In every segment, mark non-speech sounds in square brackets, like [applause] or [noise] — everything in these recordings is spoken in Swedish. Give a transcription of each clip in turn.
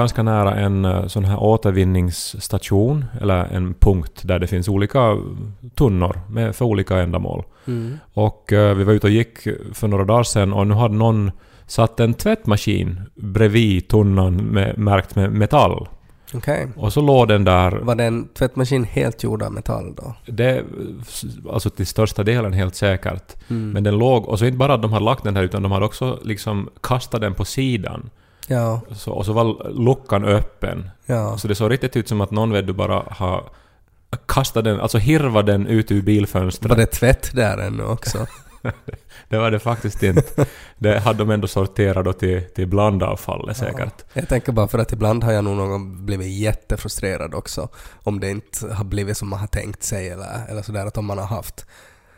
Ganska nära en eh, sån här återvinningsstation, eller en punkt där det finns olika tunnor med, för olika ändamål. Mm. Och eh, vi var ute och gick för några dagar sedan och nu hade någon satt en tvättmaskin bredvid tunnan med, märkt med metall. Okej. Och så låg den där, Var det en tvättmaskin helt gjord av metall då? det, alltså till största delen helt säkert. Mm. Men den låg, och så inte bara att de hade lagt den här utan de hade också liksom kastat den på sidan. Ja, Så, och så var luckan öppen. ja. Så det såg riktigt ut som att någon vet du bara har kastat den, alltså hirvat den ut ur bilfönstret. Var det tvätt där ännu också? [laughs] Det var det faktiskt inte. Det hade de ändå sorterat då till, till blandavfallet säkert. Jag tänker bara för att ibland har jag nog någon blivit jättefrustrerad också. Om det inte har blivit som man har tänkt sig eller, eller sådär att om man har haft.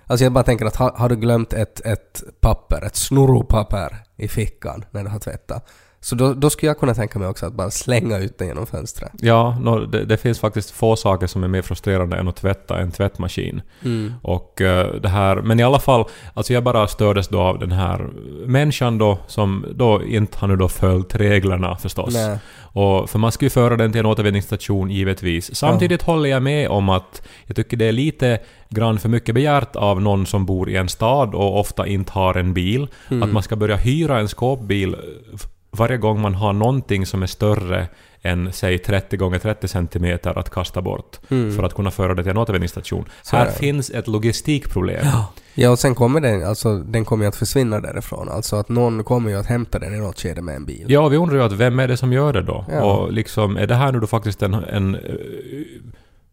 Alltså jag bara tänker att har, har du glömt ett, ett papper, ett snurropapper i fickan när du har tvättat. Så då, då skulle jag kunna tänka mig också att bara slänga ut den genom fönstret. Ja, nå, det, det finns faktiskt få saker som är mer frustrerande än att tvätta en tvättmaskin. Mm. Och eh, det här, men i alla fall, alltså jag bara stördes då av den här människan då som då inte har nu då följt reglerna förstås. Nej. Och, för man ska ju föra den till en återvinningsstation givetvis. Samtidigt håller jag med om att jag tycker det är lite grann för mycket begärt av någon som bor i en stad och ofta inte har en bil. Mm. Att man ska börja hyra en skåpbil f- varje gång man har någonting som är större än säg 30 gånger 30 centimeter att kasta bort Mm. för att kunna föra det till en återvinningsstation. Så Här finns ett logistikproblem. Ja, och sen kommer den, alltså den kommer ju att försvinna därifrån. Alltså att någon kommer ju att hämta den i något skede med en bil. Ja, vi undrar ju att vem är det som gör det då? Ja. Och liksom, är det här nu då faktiskt en, en eh,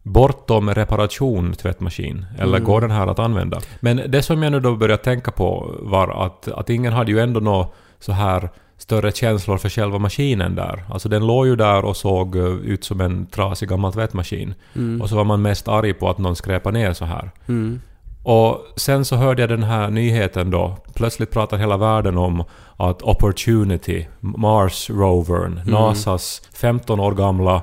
bortom reparation tvättmaskin? Eller Mm. går den här att använda? Men det som jag nu då började tänka på var att, att ingen hade ju ändå nå så här större känslor för själva maskinen där. Alltså den låg ju där och såg eh, ut som en trasig gammal tvättmaskin. Mm. Och så var man mest arg på att någon skräpade ner så här. Mm. Och sen så hörde jag den här nyheten då. Plötsligt pratar hela världen om att Opportunity, Mars rovern, NASAs 15 år gamla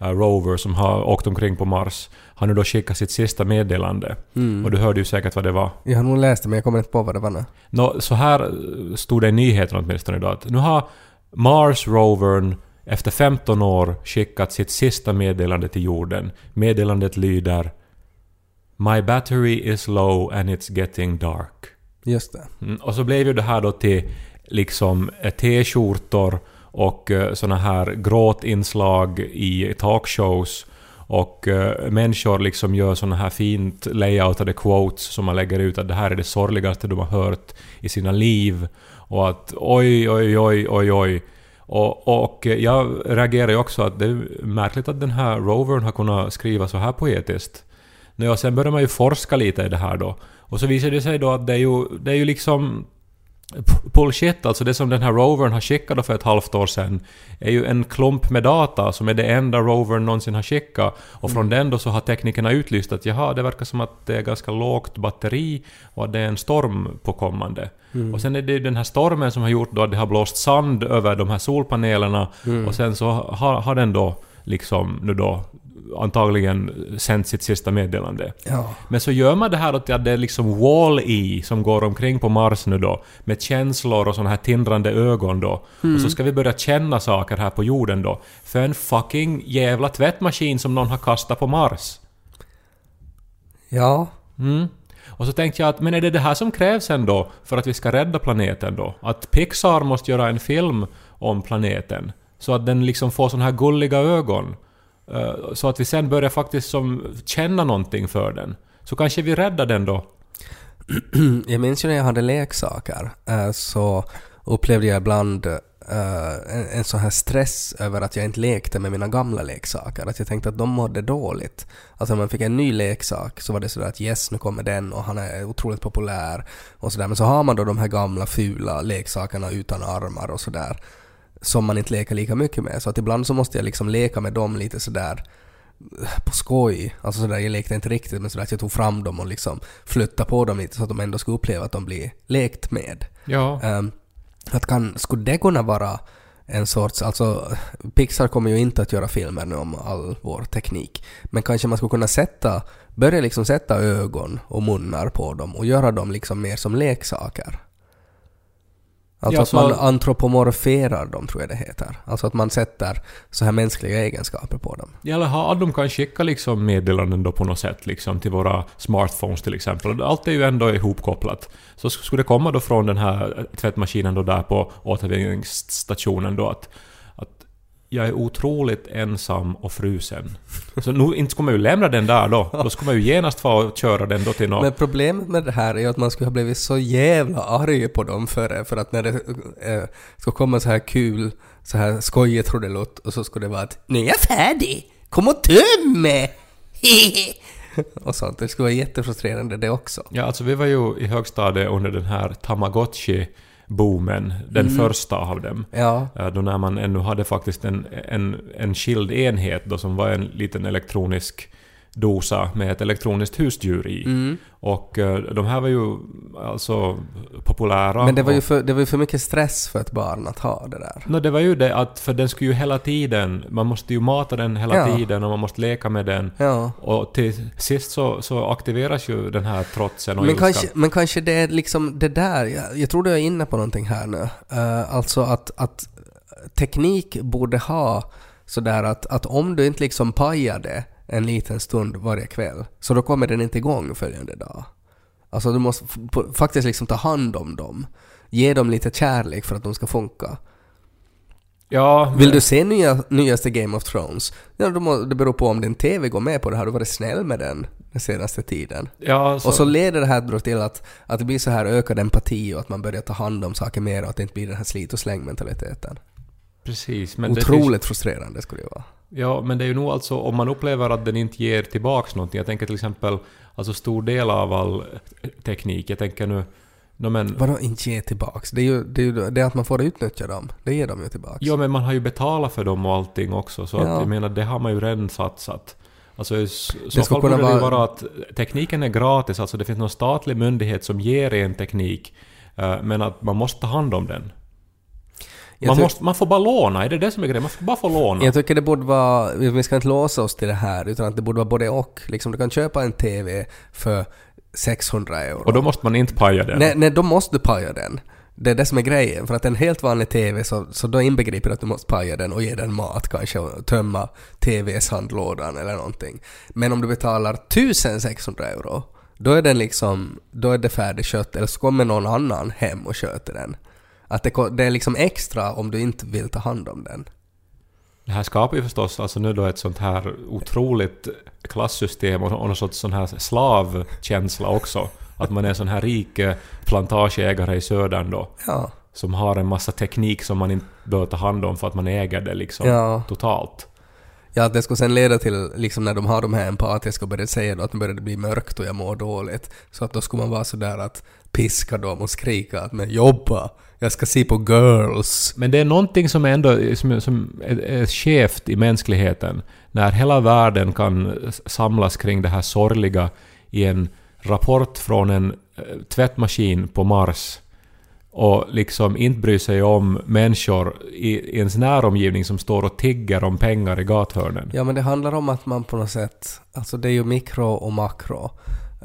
eh, rover som har åkt omkring på Mars, har nu då skickat sitt sista meddelande. Mm. Och du hörde ju säkert vad det var. Jag har nog läst det men jag kommer inte på vad det var nu. Nå, så här eh, stod det i nyheten åtminstone idag att nu har Mars rovern efter 15 år skickat sitt sista meddelande till jorden. Meddelandet lyder My battery is low and it's getting dark. Just det. Mm, och så blev ju det här då till liksom eh, t-skjortor och uh, såna här gråtinslag i talkshows och eh, människor liksom gör såna här fint layoutade quotes som man lägger ut att det här är det sorgligaste de har hört i sina liv och att oj, oj, oj, oj, oj. Och, och jag reagerar ju också att det är märkligt att den här rovern har kunnat skriva så här poetiskt. Nå, ja, sen börjar man ju forska lite i det här då. Och så visar det sig då att det är ju, det är ju liksom bullshit. Alltså det som den här rovern har skickat för ett halvt år sedan är ju en klump med data som är det enda rovern någonsin har skickat. Och från den då så har teknikerna utlyst att jaha, det verkar som att det är ganska lågt batteri och att det är en storm på kommande. Och sen är det ju den här stormen som har gjort då att det har blåst sand över de här solpanelerna och sen så har, har den då liksom nu då antagligen sänt sitt sista meddelande. Ja. Men så gör man det här att det är liksom Wall-E som går omkring på Mars nu då, med känslor och såna här tindrande ögon då. Och så ska vi börja känna saker här på jorden då, för en fucking jävla tvättmaskin som någon har kastat på Mars. Ja. Mm. Och så tänkte jag att, men är det det här som krävs ändå för att vi ska rädda planeten då? Att Pixar måste göra en film om planeten, så att den liksom får såna här gulliga ögon. Eh, så att vi sen börjar faktiskt som känna någonting för den. Så kanske vi räddar den då. [clears throat] Jag minns ju när jag hade leksaker eh, så upplevde jag ibland eh, en, en sån här stress över att jag inte lekte med mina gamla leksaker. Att jag tänkte att de mådde dåligt. Alltså när man fick en ny leksak så var det sådär att yes, nu kommer den och han är otroligt populär och sådär. Men så har man då de här gamla fula leksakerna utan armar och sådär som man inte leker lika mycket med. Så att ibland så måste jag liksom leka med dem lite sådär på skoj. Alltså sådär, jag lekte inte riktigt men sådär att jag tog fram dem och liksom flyttade på dem lite så att de ändå skulle uppleva att de blir lekt med. Ja. Ehm, att kan, skulle det kunna vara en sorts, alltså Pixar kommer ju inte att göra filmer nu om all vår teknik. Men kanske man skulle kunna sätta, börja liksom sätta ögon och munnar på dem och göra dem liksom mer som leksaker. Alltså Ja, att man antropomorferar dem, tror jag det heter. Alltså att man sätter så här mänskliga egenskaper på dem. Eller har de kan skicka liksom meddelanden då på något sätt liksom till våra smartphones till exempel. Allt är ju ändå ihopkopplat. Så sk- skulle det komma då från den här tvättmaskinen då där på återvinningsstationen då att jag är otroligt ensam och frusen. Så nu inte skulle man ju lämna den där då. Då skulle man ju genast och köra den då till något... Men problemet med det här är ju att man skulle ha blivit så jävla arg på dem före, för att när det eh, ska komma så här kul, så här skojigt trudelutt, och så skulle det vara att ”Nu är jag färdig! Kom och töm mig!” [laughs] och sånt. Det skulle vara jättefrustrerande det också. Ja, alltså vi var ju i högstadiet under den här Tamagotchi-boomen. Den första av dem. Ja. Eh, Då när man ännu hade faktiskt en, en, en skild enhet då som var en liten elektronisk dosa med ett elektroniskt husdjur i. Mm. Och eh, de här var ju alltså populära. Men det var, ju för, det var ju för mycket stress för ett barn att ha det där. No, det var ju det att för den skulle ju hela tiden, man måste ju mata den hela Ja. tiden och man måste leka med den. Ja. Och till sist så, så aktiveras ju den här trotsen och Men ilskan. kanske, men kanske det är liksom det där, jag, jag tror du är inne på någonting här nu. Eh, alltså att, att teknik borde ha sådär att, att om du inte liksom pajar det en liten stund varje kväll, så då kommer den inte igång följande dag. Alltså du måste faktiskt liksom ta hand om dem. Ge dem lite kärlek för att de ska funka. Ja, Vill men- du se nya, nyaste Game of Thrones? Ja, då må, det beror på om din TV går med på det. Har du varit snäll med den den senaste tiden? Ja, så, Och så leder det här då till att, att det blir så här ökad empati och att man börjar ta hand om saker mer och att det inte blir den här slit och släng-mentaliteten. precis. Men det Otroligt finns- frustrerande skulle det vara. Ja, men det är ju nog alltså om man upplever att den inte ger tillbaks någonting. Jag tänker till exempel, alltså stor del av all teknik, jag tänker nu... No, men, Vadå inte ge tillbaks? Det är ju det, är ju det att man får utnyttja dem. Det ger de ju tillbaks. ja, men man har ju betalat för dem och allting också, så Ja. att jag menar, det har man ju redan satsat. Alltså i så fall borde det vara- vara att tekniken är gratis, alltså det finns någon statlig myndighet som ger en teknik, eh, men att man måste ta hand om den. Man, ty- måste, man får bara låna, är det det som är grejen? Man får bara få låna. Jag tycker det borde vara, vi ska inte låsa oss till det här, utan att det borde vara både och. Liksom du kan köpa en TV för 600 euro. Och då måste man inte paja den. Nej, nej, då måste du paja den. Det är det som är grejen. För att en helt vanlig TV så, så då inbegriper att du måste paja den och ge den mat kanske och tömma TV-sandlådan eller någonting. Men om du betalar 1600 euro, då är den liksom, då är det färdigkött eller så kommer någon annan hem och sköter den. Att det, det är liksom extra om du inte vill ta hand om den. Det här skapar ju förstås alltså nu då ett sånt här otroligt klassystem och, och någon sorts sån här slavkänsla också. Att man är en sån här rik eh, plantageägare i södern då. Ja. Som har en massa teknik som man inte bör ta hand om för att man äger det liksom Ja. totalt. Ja, att det skulle sen leda till, liksom när de har de här empatiska och börjar säga då att nu börjar det bli mörkt och jag mår dåligt. Så att då skulle man vara sådär att piska dem och skrika att men jobba, jag ska se på girls. Men det är någonting som är ändå som, som är, är skevt i mänskligheten. När hela världen kan samlas kring det här sorgliga i en rapport från en eh, tvättmaskin på Mars och liksom inte bry sig om människor i, i ens näromgivning som står och tigger om pengar i gathörnen. Ja, men det handlar om att man på något sätt, alltså det är ju mikro och makro.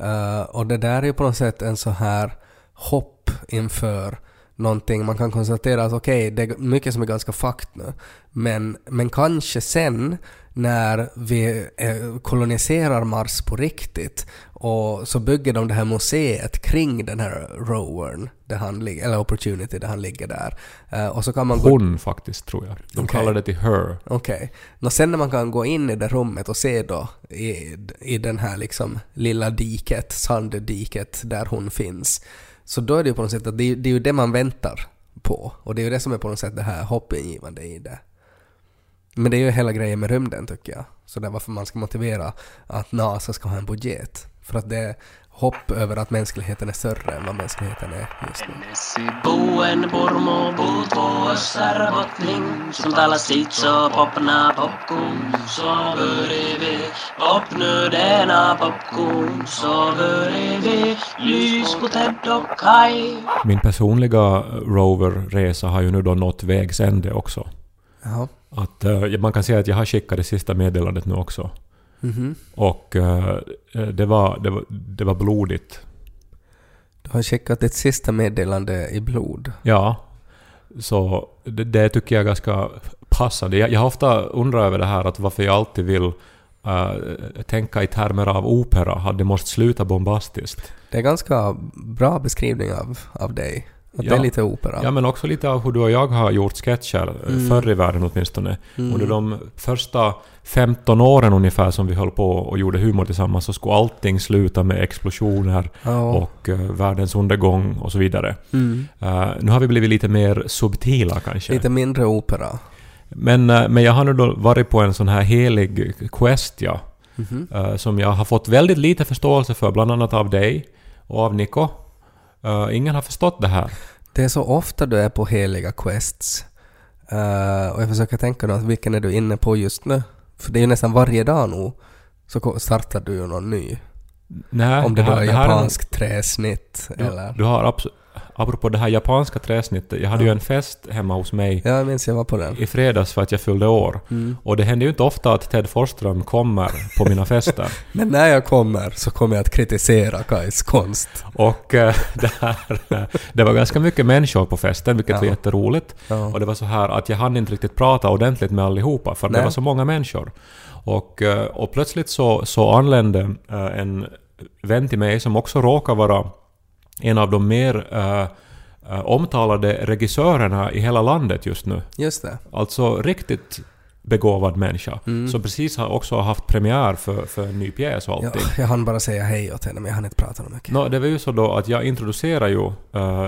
Uh, och det där är ju på något sätt en så här hopp inför någonting. Man kan konstatera att okej, det är mycket som är ganska fakt nu. Men, men kanske sen när vi eh, koloniserar Mars på riktigt och så bygger de det här museet kring den här rovern, där han ligger, eller opportunity där han ligger där. Eh, och så kan man gå Hon faktiskt, tror jag. De Okej. kallar det till her. Okej. Okay. Sen när man kan gå in i det rummet och se då i, i den här liksom lilla diket, sanddiket där hon finns. Så då är det ju på något sätt att det, är- det är ju det man väntar på. Och det är ju det som är på något sätt det här hoppingivande i det. Men det är ju hela grejen med rymden tycker jag. Så det är varför man ska motivera att NASA ska ha en budget. För att det är hopp över att mänskligheten är större än vad mänskligheten är just nu. Min personliga roverresa har ju nu då nått vägs ände också. Jaha. Att, eh, man kan säga att jag har skickat det sista meddelandet nu också. Mhm. Och eh, det, var, det, var, det var blodigt. Du har skickat ditt sista meddelande i blod. Ja. Så det, det tycker jag är ganska passande. Jag, jag har ofta undrat över det här att varför jag alltid vill eh, tänka i termer av opera, hade det måste sluta bombastiskt. Det är ganska bra beskrivning av, av dig. Att det Ja. är lite opera. Ja, men också lite av hur du och jag har gjort sketcher, mm. förr i världen åtminstone. Mm. Under de första 15 åren ungefär som vi höll på och gjorde humor tillsammans så skulle allting sluta med explosioner Ja. och eh, världens undergång och så vidare. Mm. Eh, nu har vi blivit lite mer subtila kanske. Lite mindre opera. Men, eh, men jag har nu då varit på en sån här helig quest, ja. Mhm. eh, som jag har fått väldigt lite förståelse för, bland annat av dig och av Nico. Eh, ingen har förstått det här. Det är så ofta du är på heliga quests. Eh, och jag försöker tänka då, vilken är du inne på just nu? För det är ju nästan varje dag nu så startar du ju någon ny. Nej, Om det, då är här är japansk träsnitt Du, eller... du har abs- apropå det här japanska träsnittet, jag hade ju en fest hemma hos mig Ja, jag minns jag var på den. i fredags för att jag fyllde år. Mm. Och det händer ju inte ofta att Ted Forsström kommer på mina fester. [laughs] Men när jag kommer så kommer jag att kritisera Kais konst. Och eh, [laughs] det, här, eh, det var ganska mycket människor på festen, vilket var Ja. jätteroligt. Ja. Och det var så här att jag hann inte riktigt prata ordentligt med allihopa, för det Nej. var så många människor. Och, eh, och plötsligt så, så anlände en vän till mig som också råkar vara en av de mer eh, omtalade regissörerna i hela landet just nu. Just det. Alltså riktigt begåvad människa. Mm. Som precis har också haft premiär för, för en ny pjäs och Ja, allting. jag hann bara säga hej åt henne men jag hann inte prata så mycket. Nå, det var ju så då att jag introducerade ju eh,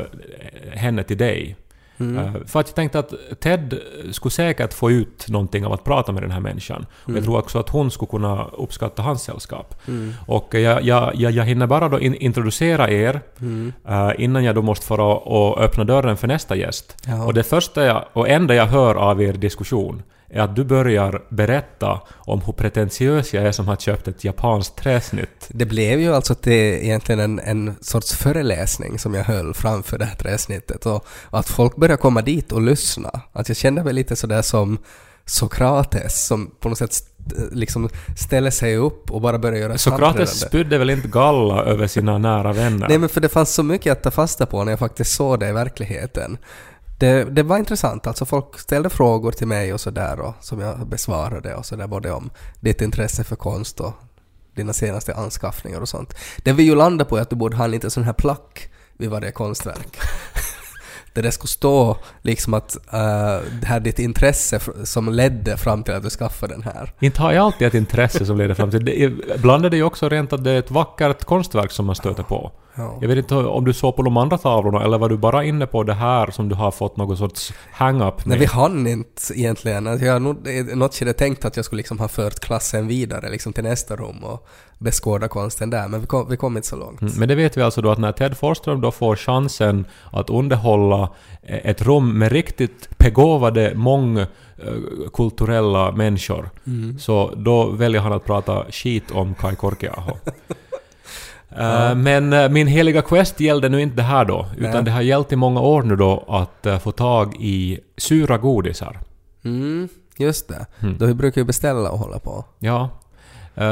henne till dig. Mm. Eh, för att jag tänkte att Ted skulle säkert få ut någonting av att prata med den här människan. Och jag tror också att hon skulle kunna uppskatta hans sällskap. Mm. Och jag, jag, jag, jag hinner bara då in, introducera er Mm. eh, innan jag då måste fara och öppna dörren för nästa gäst. Ja. Och det första jag, och enda jag hör av er diskussion är att du börjar berätta om hur pretentiös jag är som har köpt ett japanskt träsnitt. Det blev ju alltså till egentligen en, en sorts föreläsning som jag höll framför det här träsnittet och, och att folk började komma dit och lyssna. Att jag kände mig lite sådär som Sokrates som på något sätt st- liksom ställer sig upp och bara börjar göra Sokrates spydde väl inte galla över sina nära vänner? Nej men för det fanns så mycket att ta fasta på när jag faktiskt såg det i verkligheten. Det, det var intressant, alltså folk ställde frågor till mig och sådär och som jag besvarade och sådär både om ditt intresse för konst och dina senaste anskaffningar och sånt. Det vi ju landade på är att du borde ha en liten sån här plack vid varje konstverk. [laughs] Där det skulle stå liksom att uh, det här ditt intresse som ledde fram till att du skaffade den här. Inte har jag alltid ett intresse som leder fram till... Det Ibland är det ju också rent att det är ett vackert konstverk som man stöter på. Ja. Jag vet inte om du såg på de andra tavlorna eller var du bara inne på det här som du har fått någon sorts hang-up Nej, med? vi hann inte egentligen. Alltså, jag har nog något skede tänkt att jag skulle liksom ha fört klassen vidare liksom till nästa rum och beskåda konsten där, men vi kom, vi kom inte så långt. Mm, Men det vet vi alltså då att när Ted Forsström då får chansen att underhålla eh, ett rum med riktigt begåvade mångkulturella människor Mm. så då väljer han att prata skit om Kai Korkeaho. [laughs] Eh, Men eh, min heliga quest gällde nu inte det här då, utan Nej. det har gällt i många år nu då att eh, få tag i sura godisar. Mm, just det. Mm. Då vi brukar ju beställa och hålla på. Ja.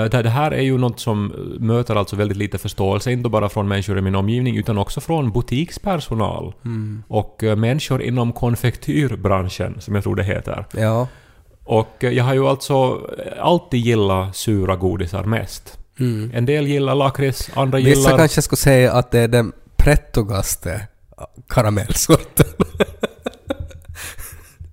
Det här är ju något som möter alltså väldigt lite förståelse, inte bara från människor i min omgivning, utan också från butikspersonal. Mm. Och människor inom konfektyrbranschen, som jag tror det heter. Ja. Och jag har ju alltså alltid gillat sura godisar mest. Mm. En del gillar lakrits, andra Vissa gillar... kanske skulle säga att det är den prettogaste karamellsorten. [laughs]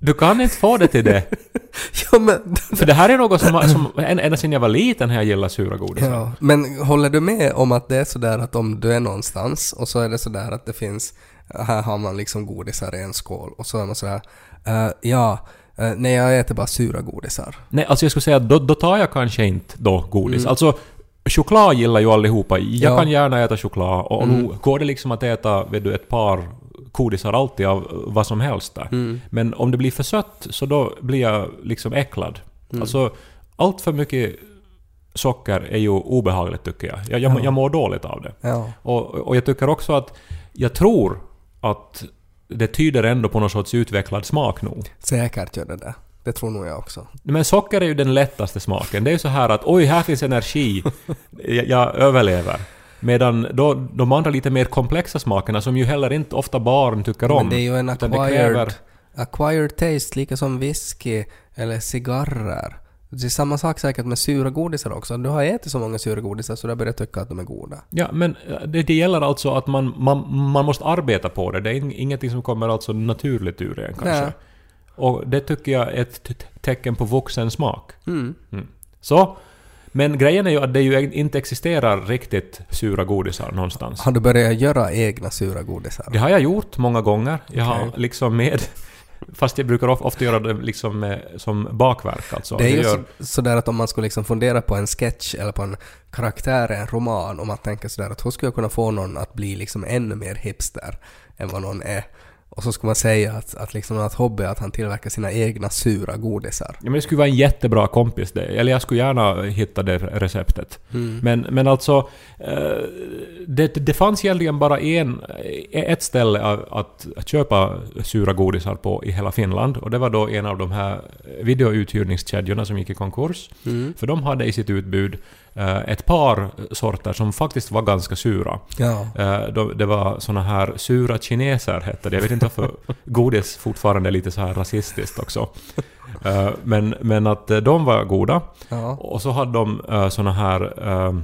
Du kan inte få det till det. [laughs] ja, men... För det här är något som, som än- ända sedan jag var liten har jag gillat sura godisar. Ja, men håller du med om att det är sådär att om du är någonstans och så är det sådär att det finns, här har man liksom godisar i en skål och så är man sådär, eh, ja, uh, nej jag äter bara sura godisar. Nej, alltså jag skulle säga att då, då tar jag kanske inte då godis. Mm. Alltså, choklad gillar ju allihopa. Jag Ja. kan gärna äta choklad och Mm. nu går det liksom att äta vet du, ett par godisar alltid av vad som helst där. Mm. Men om det blir för sött så då blir jag liksom äcklad. Mm. Alltså, allt för mycket socker är ju obehagligt tycker jag. Jag, jag, Ja. jag mår dåligt av det. Ja. Och, och jag tycker också att jag tror att det tyder ändå på någon sorts utvecklad smak nog. Säkert gör det det. Det tror nog jag också. Men socker är ju den lättaste smaken. Det är ju så här att oj, här finns energi. [laughs] Jag, jag överlever. Medan då de andra lite mer komplexa smakerna som ju heller inte ofta barn tycker om. Men det är ju en acquired, kräver- acquired taste, lika som whisky eller cigarrer. Det är samma sak säkert med sura godisar också. Du har ätit så många sura godisar så du har börjat tycka att de är goda. Ja, men eh, det, det gäller alltså att man, man, man måste arbeta på det. Det är ing- ingenting som kommer alltså naturligt ur en kanske. Nej. Och det tycker jag är ett tecken på vuxen smak. Mm. Så, men grejen är ju att det ju inte existerar riktigt sura godisar någonstans. Har du börjat göra egna sura godisar? Det har jag gjort många gånger. Jag har Okej. liksom med... [laughs] Fast jag brukar of- ofta göra det liksom med, som bakverk alltså. Det är ju gör, så, sådär att om man skulle liksom fundera på en sketch eller på en karaktär i en roman och man tänker sådär att hur skulle jag kunna få någon att bli liksom ännu mer hipster än vad någon är? Och så skulle man säga att, att liksom att hobby är att han tillverkar sina egna sura godisar. Ja, men det skulle vara en jättebra kompis det. Eller jag skulle gärna hitta det receptet. Mm. Men, men alltså... Eh, det, det fanns egentligen bara en, ett ställe att, att, köpa sura godisar på i hela Finland. Och det var då en av de här videouthyrningskedjorna som gick i konkurs. Mm. För de hade i sitt utbud ett par sorter som faktiskt var ganska sura. Ja. Eh, de- Det var såna här sura kineser hette det. Jag vet inte varför [laughs] godis fortfarande är lite så här rasistiskt också. Eh, Men, men att eh, de var goda. Ja. Och så hade de såna här eh,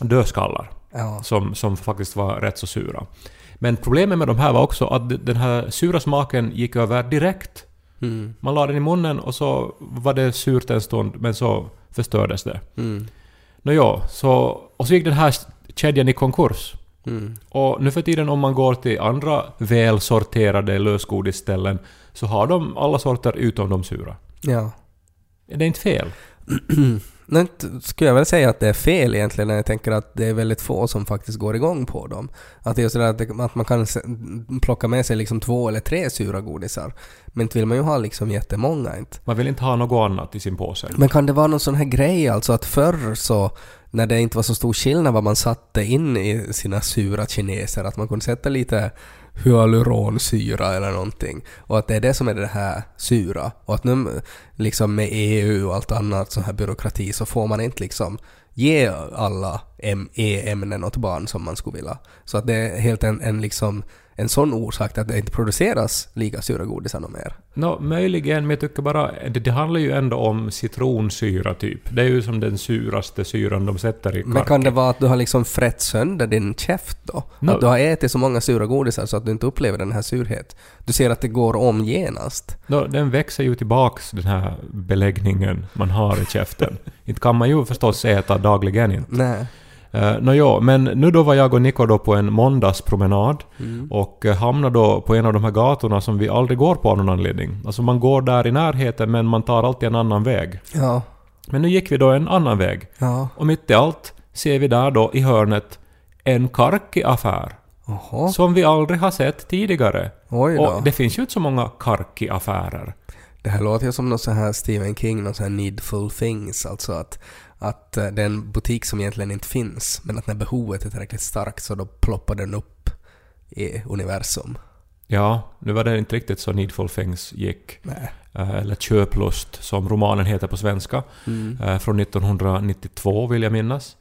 dödskallar Ja. som, som faktiskt var rätt så sura. Men problemet med de här var också att den här sura smaken gick över direkt. Mm. Man la den i munnen och så var det surt en stund men så förstördes det. Mm. Nåja, så, och så gick den här kedjan i konkurs. Mm. Och nu för tiden om man går till andra välsorterade lösgodisställen så har de alla sorter utom de sura. Ja. Det är inte fel. [clears throat] Nu skulle jag väl säga att det är fel egentligen när jag tänker att det är väldigt få som faktiskt går igång på dem. Att det är sådär att, man kan plocka med sig liksom två eller tre sura godisar. Men inte vill man ju ha liksom jättemånga inte. Man vill inte ha något annat i sin påse. Men kan det vara någon sån här grej alltså att förr så när det inte var så stor skillnad vad man satte in i sina sura kineser att man kunde sätta lite hyaluronsyra eller någonting och att det är det som är det här sura och att nu liksom med EU och allt annat sån här byråkrati så får man inte liksom ge alla E-ämnen åt barn som man skulle vilja. Så att det är helt en, en liksom en sån orsak till att det inte produceras lika sura godisar mer. Nå, möjligen, men jag tycker bara... Det, det handlar ju ändå om citronsyra typ. Det är ju som den suraste syran de sätter i Men kark. kan det vara att du har liksom frätt sönder din käft då? No. Att du har ätit så många sura godisar så att du inte upplever den här surhet? Du ser att det går om genast? Nå, den växer ju tillbaks den här beläggningen man har i käften. [laughs] inte kan man ju förstås äta dagligen inte. Nej. Uh, Nåja, men nu då var jag och Niko då på en måndagspromenad Mm. och uh, hamnade då på en av de här gatorna som vi aldrig går på av någon anledning. Alltså man går där i närheten men man tar alltid en annan väg. Ja. Men nu gick vi då en annan väg. Ja. Och mitt i allt ser vi där då i hörnet en karki-affär. Som vi aldrig har sett tidigare. Oj då. Och det finns ju inte så många karki-affärer. Det här låter ju som något så här Stephen King, något så här needful things. Alltså att, att eh, det är en butik som egentligen inte finns. Men att när behovet är tillräckligt starkt så då ploppar den upp i universum. Ja, nu var det inte riktigt så Needful Things gick. Nej. Eh, Eller Köplust, som romanen heter på svenska. Mm. Eh, Från 1992 vill jag minnas.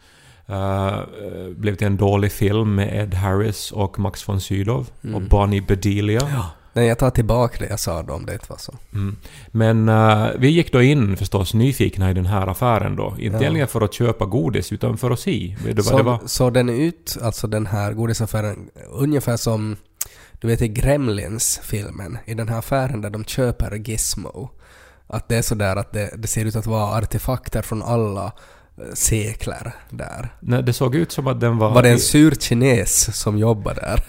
Blev till en dålig film med Ed Harris och Max von Sydow Mm. och Bonnie Bedelia. Nej, jag tar tillbaka det jag sa då om det inte var så. Mm. Men eh, vi gick då in förstås nyfikna i den här affären då. Inte Ja. för att köpa godis utan för att se. Vad Så, det var? så den är ut, alltså den här godisaffären, ungefär som du vet i Gremlins-filmen, i den här affären där de köper Gizmo. Att det är sådär att det, det ser ut att vara artefakter från alla eh, sekler där. Nej, det såg ut som att den var... Var det en sur kines som jobbar där?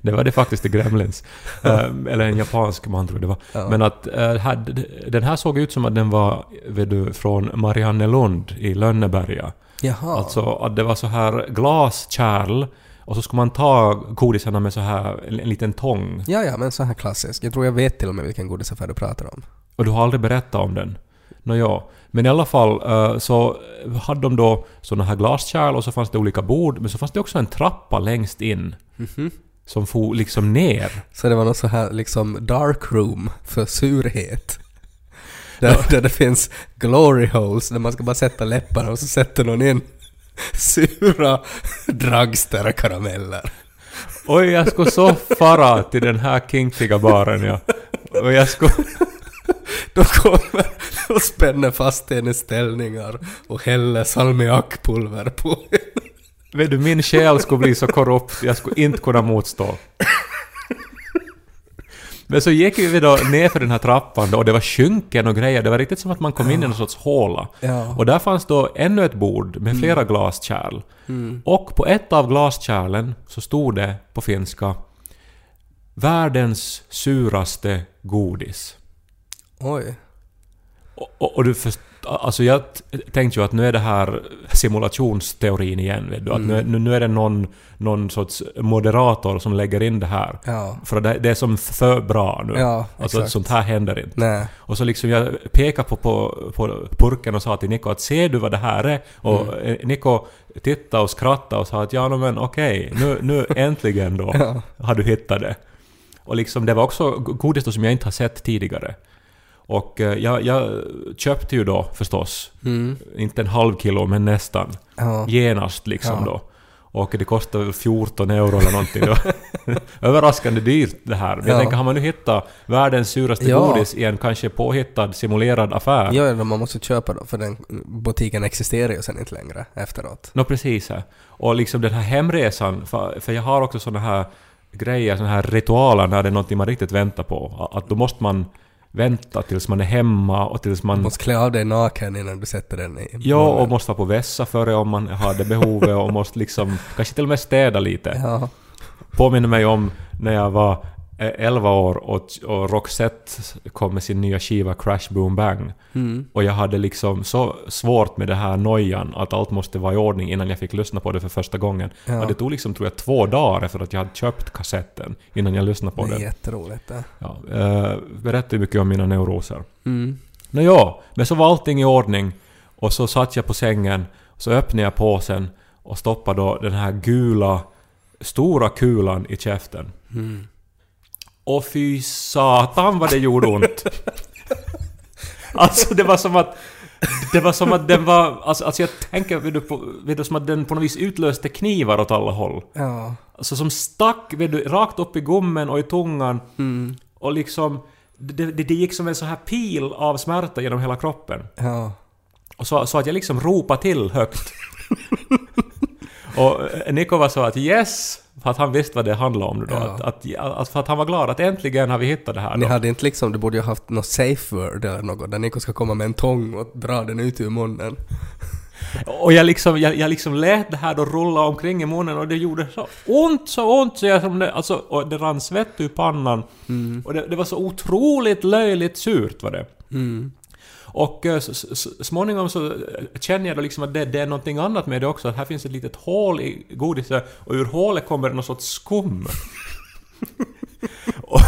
Det var det faktiskt i Gremlins. [laughs] Eh, eller en japansk man tror det var. Ja. Men att eh, här, den här såg ut som att den var vet du, från Mariannelund i Lönneberga. Jaha. Alltså att det var så här glaskärl och så skulle man ta godisarna med så här en, en liten tång. Ja, ja, men så här klassisk. Jag tror jag vet till och med vilken godisaffär du pratar om. Och du har aldrig berättat om den. Nåja. Men i alla fall eh, så hade de då såna här glaskärl och så fanns det olika bord. Men så fanns det också en trappa längst in. Mhm. Som for liksom ner. Så det var något så här liksom dark room för surhet. Där, där det finns glory holes där man ska bara sätta läpparna och så sätter någon in sura dragster-karameller. Oj, jag skulle så fara till den här kinkiga baren ja. och jag skulle... De kommer och spänner fast en i ställningar och häller salmiakpulver på en. Vet du, min själ skulle bli så korrupt, jag skulle inte kunna motstå. Men så gick vi då ner för den här trappan då, och det var skynken och grejer. Det var riktigt som att man kom in i någon sorts håla. Ja. Och där fanns då ännu ett bord med flera glaskärl. Och på ett av glaskärlen så stod det på finska Världens suraste godis. Oj. Och, och, och du först, alltså jag tänkte ju att nu är det här simulationsteorin igen. Vet du? Att nu, nu, nu är det någon, någon sorts moderator som lägger in det här. Ja. För det, det är som för bra nu. Ja, alltså exakt. sånt här händer inte. Nej. Och så liksom jag pekade på, på, på purken och sa till Niko att ser du vad det här är? Och Mm. eh, Niko tittade och skrattade och sa att ja no, men okej, nu, nu äntligen då [laughs] Ja. har du hittat det. Och liksom det var också godis som jag inte har sett tidigare. Och eh, jag, jag köpte ju då förstås, Mm. inte en halv kilo men nästan, Ja. genast liksom Ja. då. Och det kostade väl 14 euro eller någonting. Var [laughs] överraskande dyrt det här. Men jag Ja. tänker, har man nu hittat världens suraste Ja. godis i en kanske påhittad, simulerad affär? Ja, ja, man måste köpa då, för den butiken existerar ju sen inte längre efteråt. Nå precis. Här. Och liksom den här hemresan, för, för jag har också såna här grejer, såna här ritualer när det är någonting man riktigt väntar på. Att då måste man vänta tills man är hemma och tills Du man... måste klä av dig naken innan du sätter den i Ja, och måste vara på vässa före om man har det behovet och måste liksom kanske till och med städa lite. Ja. Påminner mig om när jag var 11 år och, och Roxette kom med sin nya skiva Crash Boom Bang. Mm. Och jag hade liksom så svårt med det här nojan att allt måste vara i ordning innan jag fick lyssna på det för första gången. Ja. Och det tog liksom, tror jag, två dagar efter att jag hade köpt kassetten innan jag lyssnade på Det är den. jätteroligt det. Ja, eh, berättar ju mycket om mina neuroser. Mm. Nå ja, men så var allting i ordning och så satt jag på sängen, så öppnade jag påsen och stoppade då den här gula, stora kulan i käften. Mm. Och fy satan vad det gjorde ont! [laughs] alltså det var som att... Det var som att den var... Alltså, alltså jag tänker vet du, på, vet du, som att den på något vis utlöste knivar åt alla håll. Ja. Alltså som stack vet du, rakt upp i gommen och i tungan. Mm. Och liksom... Det, det, det gick som en sån här pil av smärta genom hela kroppen. Ja. Och så, så att jag liksom ropade till högt. [laughs] och Niko var så att yes! För att han visste vad det handlade om nu då. Ja. Att, att, att, för att han var glad att äntligen har vi hittat det här Ni då. hade inte liksom, du borde ju ha haft något safe word eller något där Niko ska komma med en tång och dra den ut ur munnen. [laughs] Och jag liksom, jag, jag liksom lät det här då rulla omkring i munnen och det gjorde så ont, så ont så jag som det, alltså, och det rann svett ur pannan. Och det, det var så otroligt löjligt surt var det. Mm. Och eh, så, småningom så eh, känner jag då liksom att det, det är någonting annat med det också, att här finns ett litet hål i godiset och ur hålet kommer det någon sorts skum. [laughs] Och-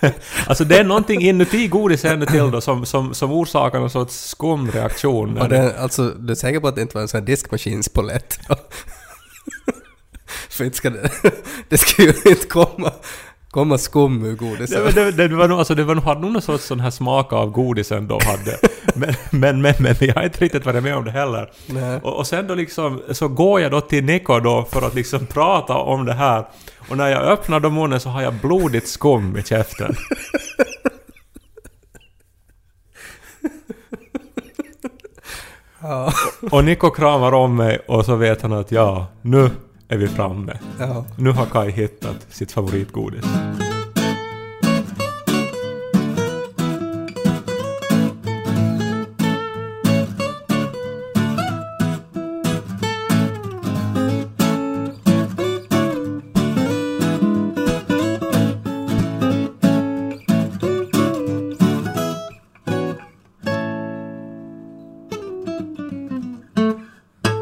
[laughs] alltså det är någonting inuti godiset ännu till då som, som, som orsakar någon sorts skumreaktion. Och det, alltså, du är säker på att det inte var en sån här diskmaskinspolett? [laughs] För inte ska det... Det ska ju inte komma, komma skum ur godiset. det, det, det var nog, alltså det var hade nog någon sorts sån här smak av godisen då hade. Men, men, men, men jag har inte riktigt varit med om det heller. Och, och sen då liksom, så går jag då till Niko då för att liksom prata om det här. Och när jag öppnar då munnen så har jag blodigt skum i käften. Ja. Och Niko kramar om mig och så vet han att ja, nu är vi framme. ja. Nu har Kai hittat sitt favoritgodis.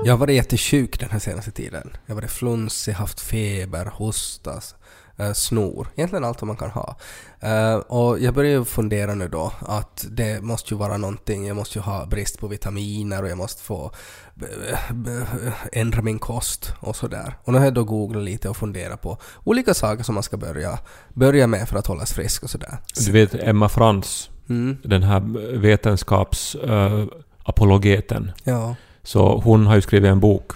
Jag har varit jättesjuk den här senaste tiden. Jag har varit flunsig, haft feber, hostas, eh, snor. Egentligen allt vad man kan ha. Eh, och jag börjar fundera nu då att det måste ju vara någonting, jag måste ju ha brist på vitaminer och jag måste få eh, ändra min kost och sådär. Och nu har jag då googlat lite och funderat på olika saker som man ska börja, börja med för att hållas frisk och sådär. Du vet Emma Frans, Mm, den här vetenskaps... Uh, apologeten. ja. Så hon har ju skrivit en bok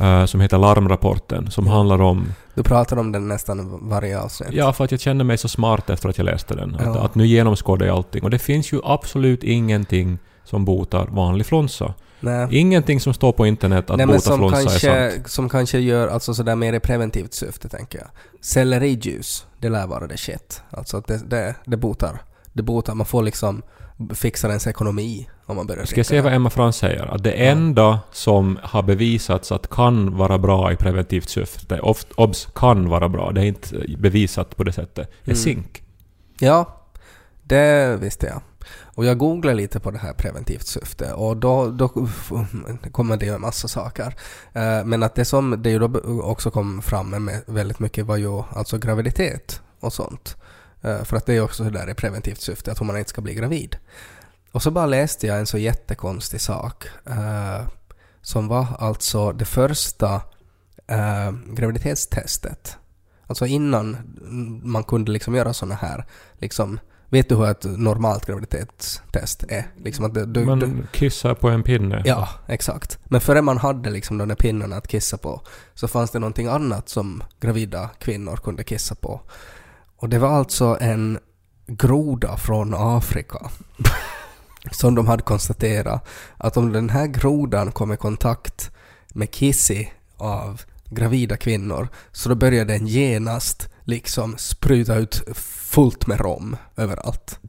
eh, som heter Larmrapporten, som handlar om... Du pratar om den nästan varje avsnitt. Ja, för att jag kände mig så smart efter att jag läste den. Att, Ja. att nu genomskådar jag allting. Och det finns ju absolut ingenting som botar vanlig flunsa. Nej. Ingenting som står på internet att Nej, bota som flunsa är kanske, sant. som kanske gör alltså sådär mer i preventivt syfte, tänker jag. Sellerijuice, det lär vara det shit. Alltså det, det, det botar. Det botar. Man får liksom fixa ens ekonomi om man börjar Ska jag säga vad Emma Frans säger? Att det enda som har bevisats att kan vara bra i preventivt syfte, oft, obs, kan vara bra, det är inte bevisat på det sättet, är Mm. zink. Ja, det visste jag. Och jag googlade lite på det här preventivt syfte och då, då kommer det ju en massa saker. Eh, Men att det som det ju då också kom fram med väldigt mycket var ju alltså graviditet och sånt. Eh, För att det är också där i preventivt syfte, att man inte ska bli gravid. Och så bara läste jag en så jättekonstig sak. eh, Som var alltså det första eh, graviditetstestet. Alltså innan man kunde liksom göra såna här, liksom, vet du hur ett normalt graviditetstest är? Liksom att du, du, du, Man kissar på en pinne. Ja, exakt. Men före man hade liksom de där pinnarna att kissa på så fanns det någonting annat som gravida kvinnor kunde kissa på. Och det var alltså en groda från Afrika. [laughs] som de hade konstaterat att om den här grodan kom i kontakt med kissi av gravida kvinnor så då började den genast liksom spruta ut fullt med rom överallt. [laughs]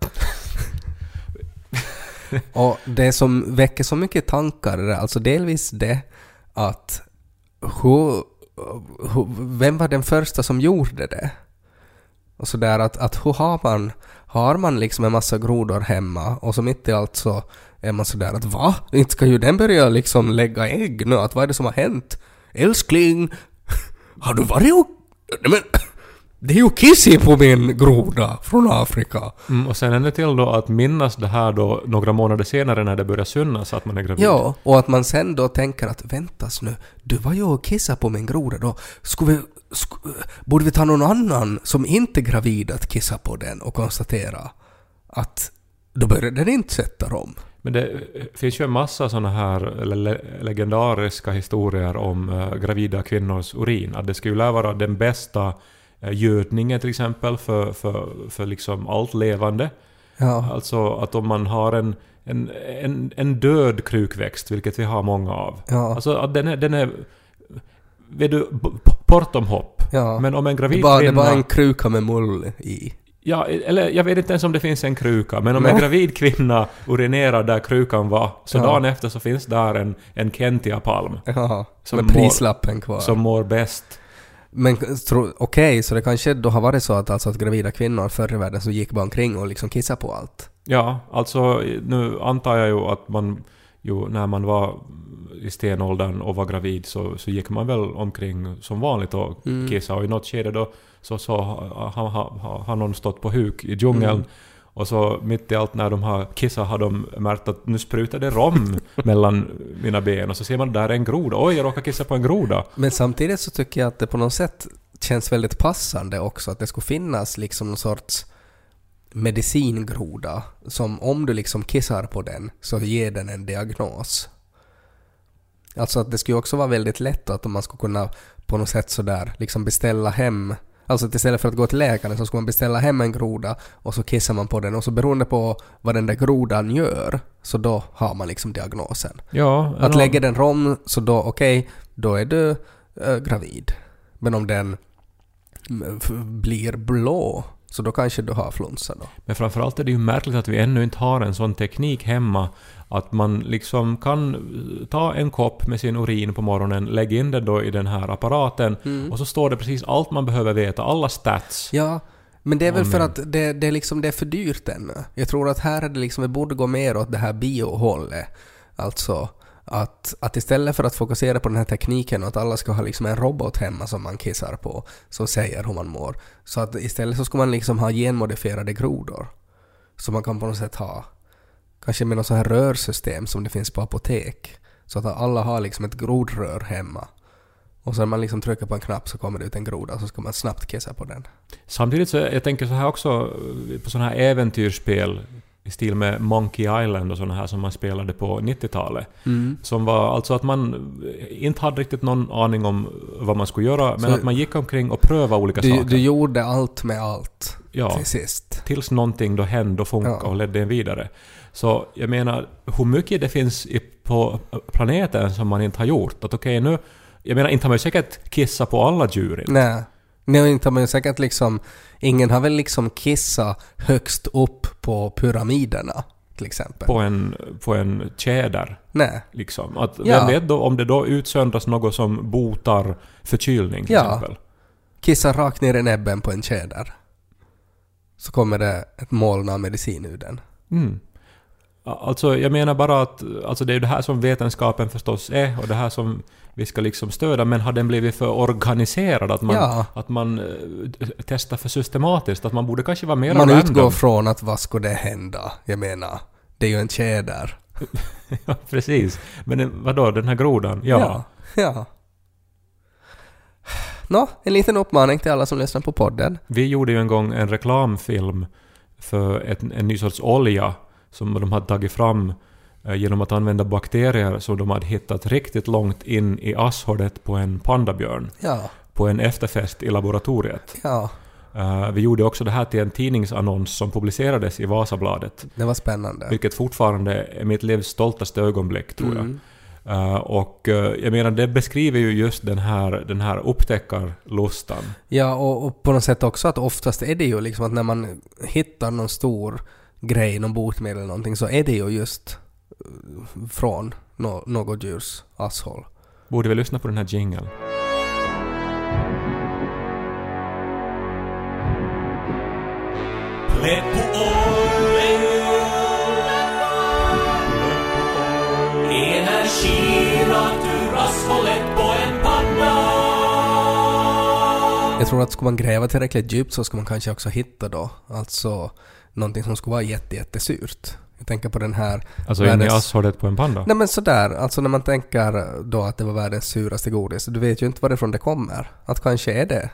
Och det som väcker så mycket tankar är alltså delvis det att hur, hur, vem var den första som gjorde det? Och sådär att, att hur har man, har man liksom en massa grodor hemma och så mitt i allt så är man sådär att va? Inte ska ju den börja liksom lägga ägg nu? Att vad är det som har hänt? Älskling, har du varit och... Nej men, [clears throat] det är ju Kissy på min groda från Afrika. Mm, och sen är det till då att minnas det här då några månader senare när det börjar synas att man är gravid. Ja, och att man sen då tänker att väntas nu, du var ju och kissade på min groda då. Skulle vi, borde vi ta någon annan som inte är gravid att kissa på den och konstatera att då börjar den inte sätta dem. Men det finns ju en massa såna här le legendariska historier om uh, gravida kvinnors urin. Att det skulle lär vara den bästa uh, gödningen till exempel för, för, för liksom allt levande. Ja, Alltså att om man har en, en, en, en död krukväxt, vilket vi har många av. ja, Alltså att den är... Den är vet du, bortom hopp. ja. Men om en det, gravid bara, det är kvinna... bara en kruka med mull i. Ja, eller jag vet inte ens om det finns en kruka, men om en Nej. gravid kvinna urinerar där krukan var, så Ja. dagen efter så finns där en, en Kentia-palm Ja, Som med mår- prislappen kvar. som mår bäst. Men okej, så det kanske då har varit så att, alltså att gravida kvinnor förr i världen så gick bara omkring och liksom kissade på allt. Ja, alltså nu antar jag ju att man ju när man var i stenåldern och var gravid så, så gick man väl omkring som vanligt och Mm. kissade och i något skede då så, så har, har, har, har någon stått på huk i djungeln Mm. och så mitt i allt när de har kissat har de märkt att nu sprutar det rom [laughs] mellan mina ben och så ser man där är en groda. Oj, jag råkar kissa på en groda. Men samtidigt så tycker jag att det på något sätt känns väldigt passande också att det skulle finnas liksom någon sorts medicingroda som om du liksom kissar på den så ger den en diagnos. Alltså att det skulle också vara väldigt lätt att om man skulle kunna på något sätt sådär liksom beställa hem Alltså att istället för att gå till läkaren så ska man beställa hem en groda och så kissar man på den och så beroende på vad den där grodan gör så då har man liksom diagnosen. Ja, Att lägga den rom, så då okej, då är du eh, gravid. Men om den mm, blir blå, så då kanske du har flunsa då. Men framförallt är det ju märkligt att vi ännu inte har en sån teknik hemma att man liksom kan ta en kopp med sin urin på morgonen, lägga in den då i den här apparaten och så står det precis allt man behöver veta, alla stats. Ja, men det är väl för att det, det, är liksom, det är för dyrt ännu. Jag tror att här är det liksom, vi borde gå mer åt det här biohållet. Alltså att, att istället för att fokusera på den här tekniken och att alla ska ha liksom en robot hemma som man kissar på, som säger hur man mår. Så att istället så ska man liksom ha genmodifierade grodor. Som man kan på något sätt ha. Kanske med något sånt här rörsystem som det finns på apotek. Så att alla har liksom ett grodrör hemma. Och sen man liksom trycker på en knapp så kommer det ut en groda och så ska man snabbt kissa på den. Samtidigt så jag tänker så här också på sådana här äventyrsspel i stil med Monkey Island och såna här som man spelade på 90-talet. Mm. Som var alltså att man inte hade riktigt någon aning om vad man skulle göra, men Så- att man gick omkring och prövade olika Du, saker. du gjorde allt med allt ja, till sist. tills någonting då hände och funkade Ja. och ledde en vidare. Så jag menar, hur mycket det finns i, på planeten som man inte har gjort. Att okej nu... Jag menar, inte har man ju säkert kissat på alla djur. Nej. Nej, inte har man ju säkert liksom... Ingen har väl liksom kissat högst upp på pyramiderna, till exempel. På en, på en tjäder. Nej. Liksom. Att, Ja. Vem vet då om det då utsöndras något som botar förkylning till Ja. exempel. Kissa rakt ner i näbben på en tjäder. Så kommer det ett moln av medicin ur den. Mm. Alltså jag menar bara att alltså det är det här som vetenskapen förstås är och det här som vi ska liksom stödja men har den blivit för organiserad? Att man, Ja. att man eh, testar för systematiskt? Att man borde kanske vara mer Man random? utgår från att vad skulle det hända? Jag menar, det är ju en tjäder. [laughs] ja, precis. Men eh, vadå, den här grodan? Ja. Ja. ja. Nå, en liten uppmaning till alla som lyssnar på podden. Vi gjorde ju en gång en reklamfilm för ett, en ny sorts olja som de hade tagit fram genom att använda bakterier som de hade hittat riktigt långt in i asshållet på en pandabjörn Ja, på en efterfest i laboratoriet. ja, Eh, vi gjorde också det här till en tidningsannons som publicerades i Vasabladet. det var spännande. Vilket fortfarande är mitt livs stoltaste ögonblick, tror jag. Mm. Eh, och eh, jag menar, det beskriver ju just den här, den här upptäckarlustan. Ja, och, och på något sätt också att oftast är det ju liksom att när man hittar någon stor grej, någon botemedel eller någonting, så är det ju just eh, från no, något djurs asshåll. Borde vi lyssna på den här jingeln? Ur på en Jag tror att ska man gräva tillräckligt djupt så ska man kanske också hitta då, alltså någonting som skulle vara jätte, jättesurt. Jag tänker på den här... Alltså in i världens- asshållet på en panda? Nej men sådär, alltså när man tänker då att det var världens suraste godis, du vet ju inte varifrån det kommer. Att kanske är det.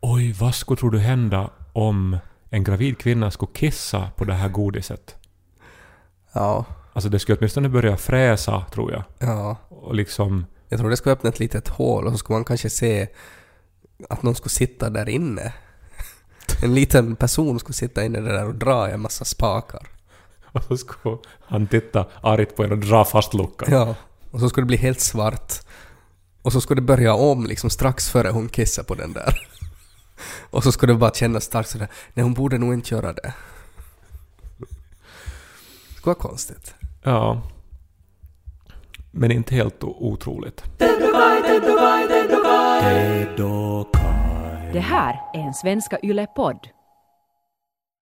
Oj, vad skulle tror du hända om en gravid kvinna skulle kissa på det här godiset? Ja, Alltså det skulle åtminstone börja fräsa, tror jag. ja. Och liksom... Jag tror det skulle öppna ett litet hål och så skulle man kanske se att någon skulle sitta där inne. [laughs] En liten person skulle sitta inne där och dra i en massa spakar. [laughs] Och så skulle han titta argt på en och dra fast luckan. Ja. Och så skulle det bli helt svart. Och så skulle det börja om liksom strax före hon kissar på den där. [laughs] Och så skulle det bara kännas starkt sådär, nej hon borde nog inte göra det. Det skulle vara konstigt. Ja. Men inte helt otroligt. Det här är en Svenska Yle-podd.